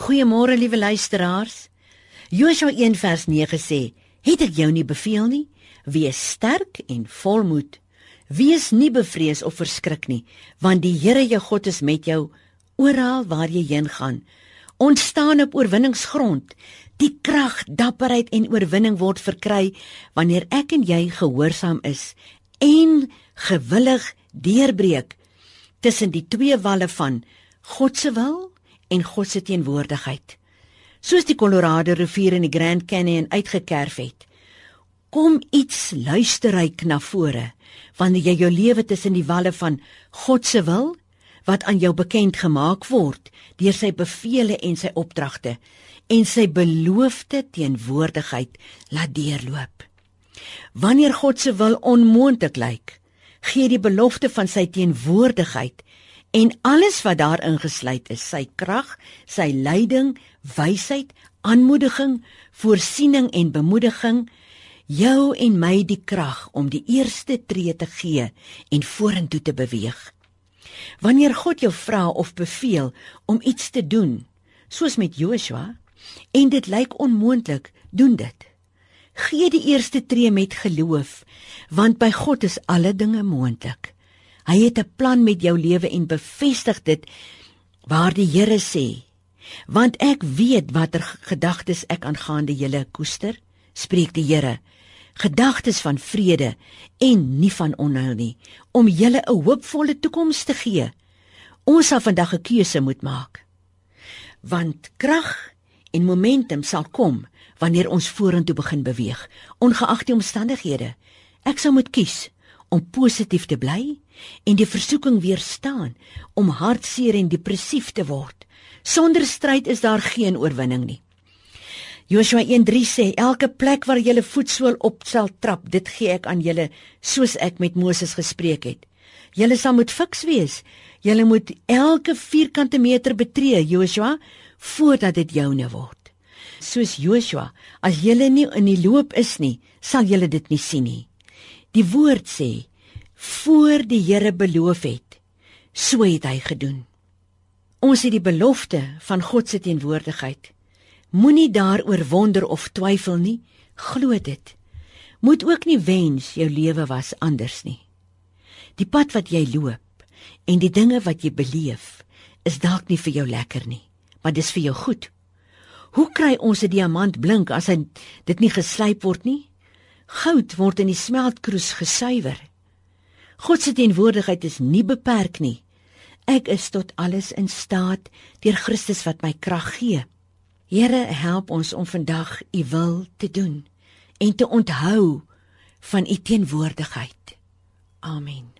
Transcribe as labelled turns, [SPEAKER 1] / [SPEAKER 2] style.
[SPEAKER 1] Goeiemôre liewe luisteraars. Josua 1 vers 9 sê: "Het ek jou nie beveel nie? Wees sterk en volmoed. Wees nie bevrees of verskrik nie, want die Here jou God is met jou oral waar jy heen gaan." Ons staan op oorwinningsgrond. Die krag, dapperheid en oorwinning word verkry wanneer ek en jy gehoorsaam is en gewillig deurbreek tussen die twee walle van God se wil en God se teenwoordigheid. Soos die Colorado rivier in die Grand Canyon uitgekerf het. Kom iets luisterryk na vore wanneer jy jou lewe tussen die walle van God se wil wat aan jou bekend gemaak word deur sy beveel en sy opdragte en sy beloofde teenwoordigheid laat deurloop. Wanneer God se wil onmoontlik lyk, gee die belofte van sy teenwoordigheid en alles wat daarin gesluit is, sy krag, sy leiding, wysheid, aanmoediging, voorsiening en bemoediging jou en my die krag om die eerste tree te gee en vorentoe te beweeg. Wanneer God jou vra of beveel om iets te doen, soos met Joshua, en dit lyk onmoontlik, doen dit. Gee die eerste tree met geloof, want by God is alle dinge moontlik. Hy het 'n plan met jou lewe en bevestig dit waar die Here sê: "Want ek weet watter gedagtes ek aangaande julle koester," spreek die Here. Gedagtes van vrede en nie van onheil nie, om julle 'n hoopvolle toekoms te gee. Ons sal vandag 'n keuse moet maak. Want krag en momentum sal kom wanneer ons vorentoe begin beweeg, ongeag die omstandighede. Ek sou moet kies om positief te bly en die versoeking weerstaan om hartseer en depressief te word. Sonder stryd is daar geen oorwinning nie. Joshua 1:3 sê elke plek waar julle voetsool op sal trap, dit gee ek aan julle soos ek met Moses gespreek het. Julle sal moet fiks wees. Julle moet elke vierkante meter betree, Joshua, voordat dit joune word. Soos Joshua, as julle nie in die loop is nie, sal julle dit nie sien nie. Die woord sê voor die Here beloof het, so het hy gedoen. Ons het die belofte van God se teenwoordigheid. Moenie daaroor wonder of twyfel nie, glo dit. Moet ook nie wens jou lewe was anders nie. Die pad wat jy loop en die dinge wat jy beleef, is dalk nie vir jou lekker nie, maar dis vir jou goed. Hoe kry ons 'n diamant blink as hy dit nie geslyp word nie? Goud word in die smeltkroes gesuiwer. God se teenwoordigheid is nie beperk nie. Ek is tot alles in staat deur Christus wat my krag gee. Here, help ons om vandag u wil te doen en te onthou van u teenwoordigheid. Amen.